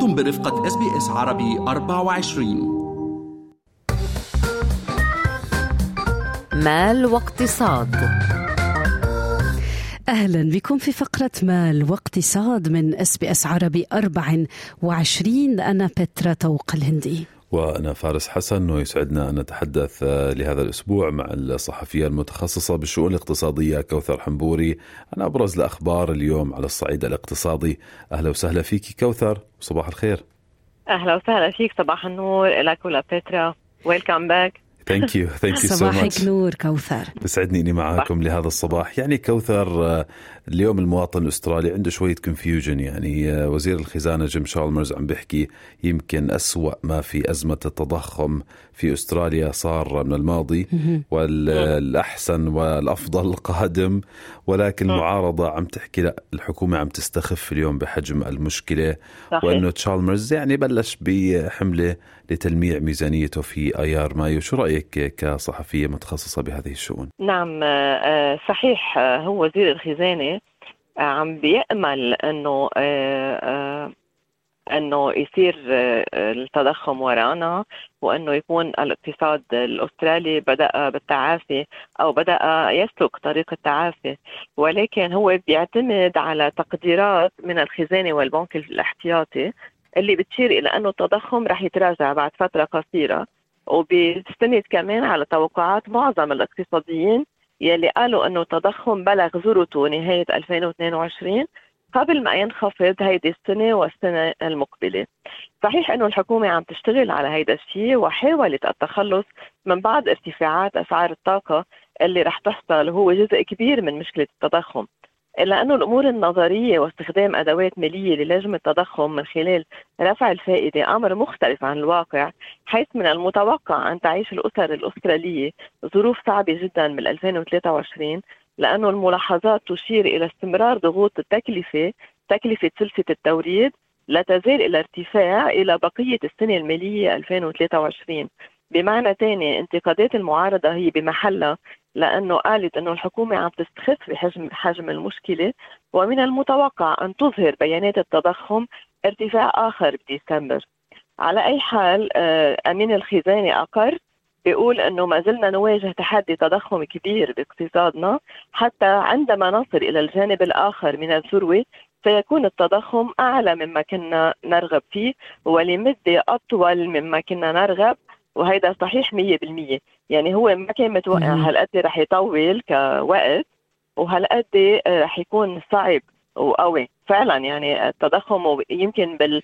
أنتم برفقة SBS عربي 24 مال واقتصاد. أهلا بكم في فقرة مال واقتصاد من SBS عربي 24 أنا بترا طوق الهندي. وأنا فارس حسن ويسعدنا أن نتحدث لهذا الأسبوع مع الصحفية المتخصصة بالشؤون الاقتصادية كوثر حنبوري. عن أبرز الأخبار اليوم على الصعيد الاقتصادي. أهلا وسهلا فيك كوثر وصباح الخير. أهلا وسهلا فيك صباح النور لك ولبترا welcome back thank you thank you so صباحك much نور كوثر. بسعدني إني معاكم لهذا الصباح. يعني كوثر آه، اليوم المواطن الأسترالي عنده شوية confusion يعني آه، وزير الخزانة جيم شالمرز عم بيحكي يمكن أسوأ ما في أزمة التضخم في أستراليا صار من الماضي والأحسن والأفضل قادم ولكن المعارضة عم تحكي لا الحكومة عم تستخف اليوم بحجم المشكلة صحيح. وأنه تشالمرز يعني بلش بحملة لتلميع ميزانيته في أيار مايو. شو رأيك كصحفية متخصصة بهذه الشؤون؟ نعم آه، آه، صحيح هو وزير الخزانة عم بيأمل إنه آه، آه، إنه يصير آه، التضخم ورانا وإنه يكون الاقتصاد الأسترالي بدأ بالتعافي أو بدأ يسلك طريق التعافي. ولكن هو بيعتمد على تقديرات من الخزانة والبنك الاحتياطي اللي بتشير إلى إنه التضخم رح يتراجع بعد فترة قصيرة. وبتستند كمان على توقعات معظم الاقتصاديين يلي قالوا إنه التضخم بلغ ذروته نهاية 2022 قبل ما ينخفض هيدي السنة والسنة المقبلة. صحيح إنه الحكومة عم تشتغل على هيدا الشيء وحاولت التخلص من بعض ارتفاعات أسعار الطاقة اللي رح تحصل وهو جزء كبير من مشكلة التضخم. الا انه الأمور النظرية واستخدام أدوات مالية للجم التضخم من خلال رفع الفائدة أمر مختلف عن الواقع حيث من المتوقع أن تعيش الأسر الأسترالية ظروف صعبة جدا من 2023 لأنه الملاحظات تشير إلى استمرار ضغوط التكلفة تكلفة سلسلة التوريد لا تزال إلى ارتفاع إلى بقية السنة المالية 2023 بمعنى ثاني انتقادات المعارضة هي بمحلها لأنه قالت إنه الحكومة عم تستخف بحجم حجم المشكلة ومن المتوقع أن تظهر بيانات التضخم ارتفاع آخر بديسمبر. على أي حال آه، أمين الخزانة أقر بيقول إنه ما زلنا نواجه تحدي تضخم كبير باقتصادنا حتى عندما نصل إلى الجانب الآخر من الذروة سيكون التضخم أعلى مما كنا نرغب فيه ولمدة أطول مما كنا نرغب وهيدا صحيح 100% يعني هو ما كان متوقع. هالقد رح يطول كوقت وهالقد رح يكون صعب وقوي فعلا يعني التضخم يمكن بال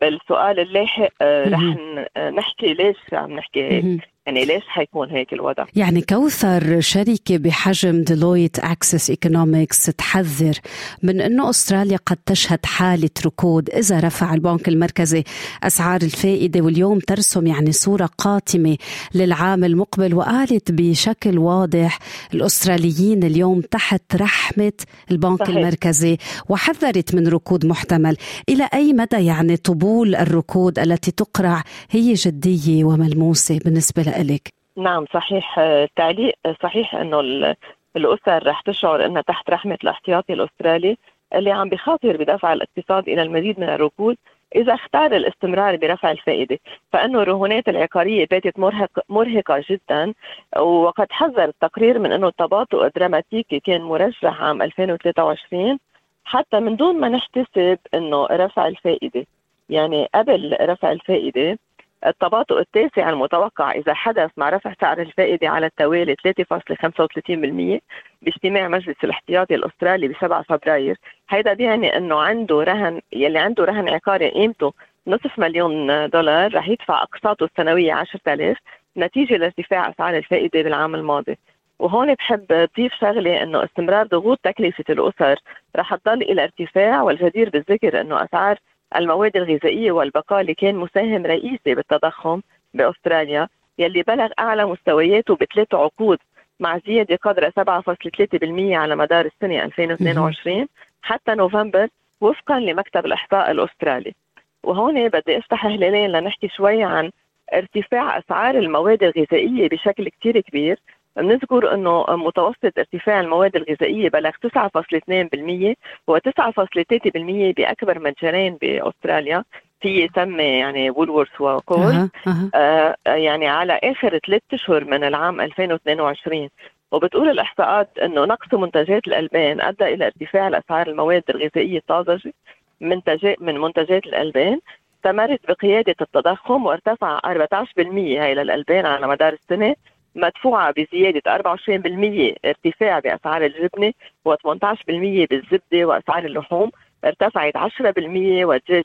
بالسؤال اللاحق آه، رح. ن- نحكي ليش عم نحكي هيك. يعني ليش حيكون هيك الوضع؟ يعني كوثر شركة بحجم Deloitte Access Economics تحذر من إنه أستراليا قد تشهد حالة ركود إذا رفع البنك المركزي أسعار الفائدة واليوم ترسم يعني صورة قاتمة للعام المقبل وقالت بشكل واضح الأستراليين اليوم تحت رحمة البنك صحيح. المركزي وحذرت من ركود محتمل. إلى أي مدى يعني طبول الركود التي تقرع؟ هي جدية وملموسة بالنسبة لك. نعم صحيح. التعليق صحيح إنه ال- الأسر رح تشعر إنها تحت رحمة الاحتياطي الأسترالي اللي عم بخاطر بدفع الاقتصاد إلى المزيد من الركود إذا اختار الاستمرار برفع الفائدة. فإنه الرهونات العقارية باتت مرهق مرهقة جدا وقد حذر التقرير من إنه التباطؤ الدراماتيكي كان مرجح عام 2023 حتى من دون ما نحتسب إنه رفع الفائدة. يعني قبل رفع الفائدة التباطؤ التاسع المتوقع إذا حدث مع رفع سعر الفائدة على التوالي 3.35% باجتماع مجلس الاحتياطي الأسترالي ب 7 فبراير. هيدا بيعني أنه عنده رهن يلي عنده رهن عقاري قيمته نصف مليون دولار رح يدفع أقساطه السنوية 10000 نتيجة لارتفاع أسعار الفائدة بالعام الماضي. وهون بحب أضيف شغلة أنه استمرار ضغوط تكلفة الأسر رح تضل إلى ارتفاع والجدير بالذكر أنه أسعار المواد الغذائية والبقالة كان مساهم رئيسي بالتضخم بأستراليا يلي بلغ أعلى مستوياته بثلاث عقود مع زيادة قدر 7.3% على مدار السنة 2022 حتى نوفمبر وفقا لمكتب الإحصاء الأسترالي. وهون بدي أفتح هلالين لنحكي شوي عن ارتفاع أسعار المواد الغذائية بشكل كتير كبير. بنذكر أنه متوسط ارتفاع المواد الغذائية بلغ 9.2% و9.3% بأكبر متجرين بأستراليا. في يسمي يعني وولورث وكول أها أها. آه يعني على آخر ثلاث أشهر من العام 2022 وبتقول الاحصاءات أنه نقص منتجات الألبان أدى إلى ارتفاع الأسعار المواد الغذائية الطازجه منتجات من منتجات الألبان. استمرت بقيادة التضخم وارتفع 14% هي للألبان على مدار السنة. مدفوعة بزيادة 24% ارتفاع بأسعار الجبنة و18% بالزبدة وأسعار اللحوم ارتفعت 10% والدجاج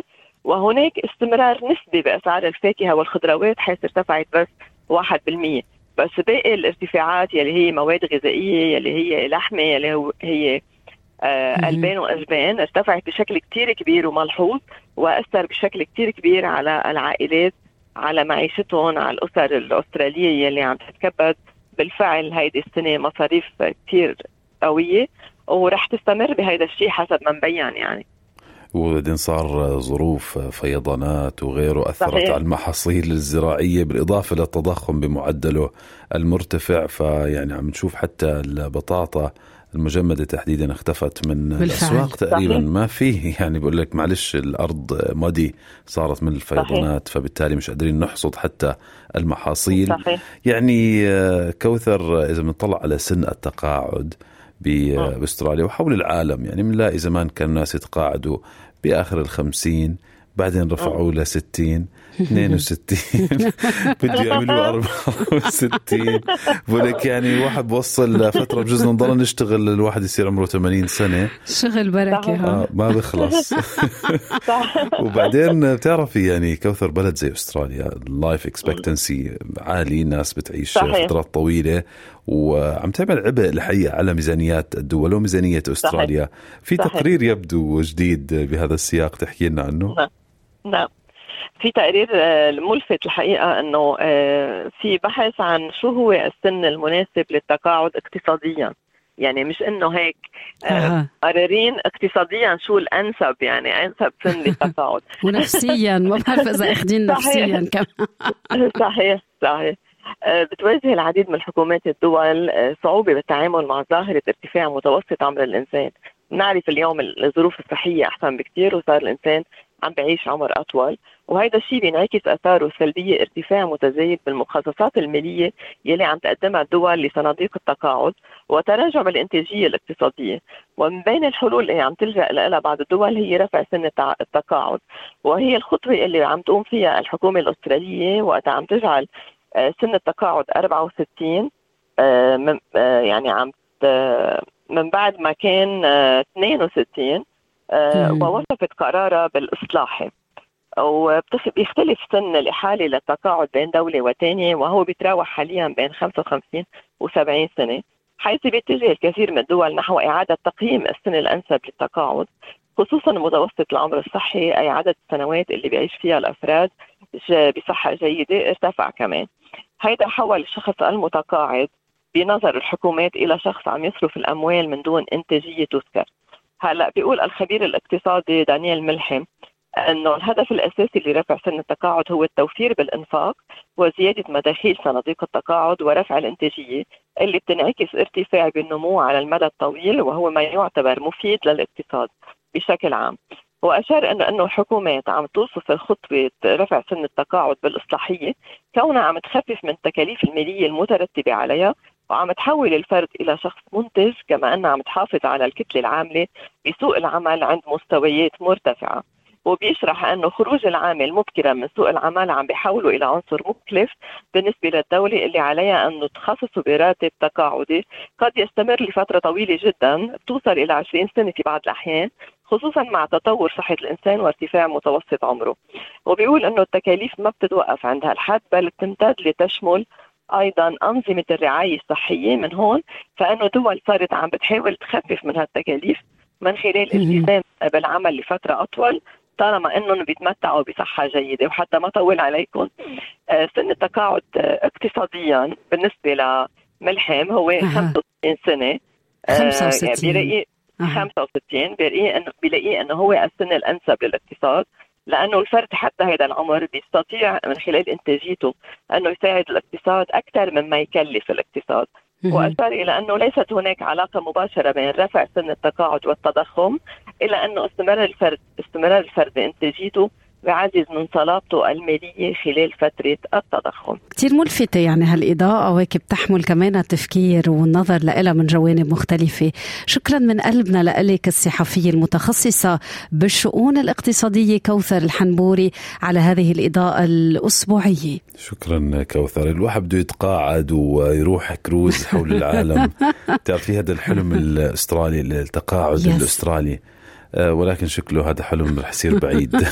6% وهناك استمرار نسبي بأسعار الفاكهة والخضروات حيث ارتفعت بس 1% بس باقي الارتفاعات يلي هي مواد غذائية يلي هي لحمة يلي هي آه ألبان وأجبان ارتفعت بشكل كتير كبير وملحوظ وأثر بشكل كتير كبير على العائلات على معيشتهم على الأسر الأسترالية يلي عم تتكبد. بالفعل هيدي السنة مصاريف كتير قوية ورح تستمر بهذا الشيء حسب ما مبين يعني. وبعدين صار ظروف فيضانات وغيره أثرت صحيح. على المحاصيل الزراعية بالإضافة للتضخم بمعدله المرتفع. فيعني عم نشوف حتى البطاطا المجمدة تحديدا اختفت من بالفعل. الأسواق تقريبا صحيح. ما فيه يعني بقول لك معلش الأرض مدي صارت من الفيضانات فبالتالي مش قادرين نحصد حتى المحاصيل صحيح يعني آه، كوثر آه، إذا بنطلع على سن التقاعد آه. بأستراليا وحول العالم يعني بنلاقي زمان كان الناس يتقاعدوا بآخر الخمسين بعدين رفعوا ل 60 62 بده يعملوا 64 بقول لك يعني الواحد بوصل فتره بجوز نضل نشتغل الواحد يصير عمره 80 سنة. شغل بركة صحيح. ها آه ما بخلص صح. وبعدين بتعرفي يعني كوثر بلد زي أستراليا ال life expectancy عالي الناس بتعيش صحيح. فترات طويلة. وعم تعمل عبء الحقيقة على ميزانيات الدول وميزانية أستراليا. في صحيح. تقرير يبدو جديد بهذا السياق تحكي لنا عنه؟ نعم. في تقرير آه، ملفت الحقيقة أنه آه، في بحث عن شو هو السن المناسب للتقاعد اقتصاديا. يعني مش إنه هيك آه،. قررين اقتصاديا شو الأنسب يعني أنسب سن للتقاعد. ونفسيا ما بعرف إذا أخذين صحيح. نفسيا كمان. صحيح صحيح. بتواجه العديد من حكومات الدول صعوبة بالتعامل مع ظاهرة ارتفاع متوسط عمر الإنسان. نعرف اليوم الظروف الصحية أحسن بكثير وصار الإنسان عم بعيش عمر أطول وهذا الشيء بينعكس آثاره السلبية ارتفاع متزايد بالمخصصات المالية يلي عم تقدمها الدول لصناديق التقاعد وتراجع بالإنتاجية الاقتصادية ومن بين الحلول اللي عم تلجأ لها بعض الدول هي رفع سن التقاعد وهي الخطوة اللي عم تقوم فيها الحكومة الأسترالية وقتها عم تجعل آه، سن التقاعد 64 آه، آه، يعني عم من بعد ما كان آه، 62 آه، مم. ووصفت قرارها بالإصلاحي وبيختلف سن الإحالة للتقاعد بين دولة وثانية وهو بيتراوح حاليا بين 55 و70 سنة حيث بيتجه الكثير من الدول نحو إعادة تقييم السن الأنسب للتقاعد خصوصا متوسط العمر الصحي أي عدد السنوات اللي بيعيش فيها الأفراد بصحة جيدة ارتفع كمان. هيدا حول الشخص المتقاعد بنظر الحكومات إلى شخص عم يصرف الأموال من دون إنتاجية تذكر. هلا بيقول الخبير الاقتصادي دانيال ملحم إنه الهدف الأساسي لرفع سن التقاعد هو التوفير بالإنفاق وزيادة مداخيل صناديق التقاعد ورفع الإنتاجية اللي بتنعكس ارتفاع بالنمو على المدى الطويل وهو ما يعتبر مفيد للاقتصاد بشكل عام. وأشار انه إنه الحكومات عم توصف خطوة رفع سن التقاعد بالإصلاحية كونها عم تخفف من التكاليف المالية المترتبة عليها وعم تحول الفرد إلى شخص منتج كما انها عم تحافظ على الكتلة العاملة بسوق العمل عند مستويات مرتفعة. وبيشرح أنه خروج العامل مبكرا من سوق العمل عم بيحوله إلى عنصر مكلف بالنسبة للدولة اللي عليها انه تخصصه براتب تقاعدي قد يستمر لفترة طويلة جدا بتوصل إلى 20 سنة في بعض الأحيان خصوصا مع تطور صحة الإنسان وارتفاع متوسط عمره وبيقول أنه التكاليف ما بتتوقف عند هالحد بل بتمتد لتشمل أيضا أنظمة الرعاية الصحية من هون فإنه دول صارت عم بتحاول تخفف من هالتكاليف من خلال الالتزام بالعمل لفترة أطول طالما إنهم بيتمتعوا بصحة جيدة وحتى ما طول عليكم آه، سن التقاعد آه، اقتصاديا بالنسبة لملحم هو أها. 65 سنة آه، 65. يعني بيلاقي أها. 65 بيلاقيه انه بيلاقيه إنه هو السن الأنسب للاقتصاد لأنه الفرد حتى هذا العمر بيستطيع من خلال إنتاجيته أنه يساعد الاقتصاد أكثر مما يكلف الاقتصاد. واشار إلى انه ليست هناك علاقة مباشرة بين رفع سن التقاعد والتضخم إلا أنه استمرار الفرد استمرار الفرد بإنتاجيته بعزز من صلابته المالية خلال فترة التضخم. كتير ملفتة يعني هالإضاءة وهيك بتحمل كمان التفكير والنظر لها من جوانب مختلفة. شكرا من قلبنا لك الصحفية المتخصصة بالشؤون الاقتصادية كوثر الحنبوري على هذه الإضاءة الأسبوعية. شكرا كوثر. الواحد بده يتقاعد ويروح كروز حول العالم. تعرفي هذا الحلم الأسترالي التقاعد yes. آه، ولكن شكله هذا حلم رح يصير بعيد.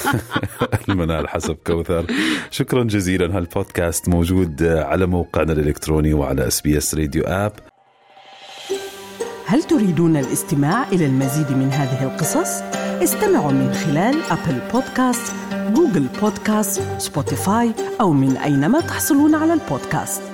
المنال حسب كوثر. شكرا جزيلا. هالبودكاست موجود على موقعنا الإلكتروني وعلى SBS Radio app. هل تريدون الاستماع إلى المزيد من هذه القصص؟ استمعوا من خلال Apple Podcast Google Podcast Spotify أو من أينما تحصلون على البودكاست.